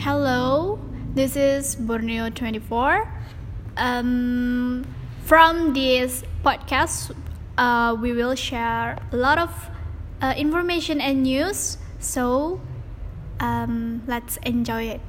Hello, this is Borneo 24. Um, from this podcast, uh, we will share a lot of uh, information and news. So um, let's enjoy it.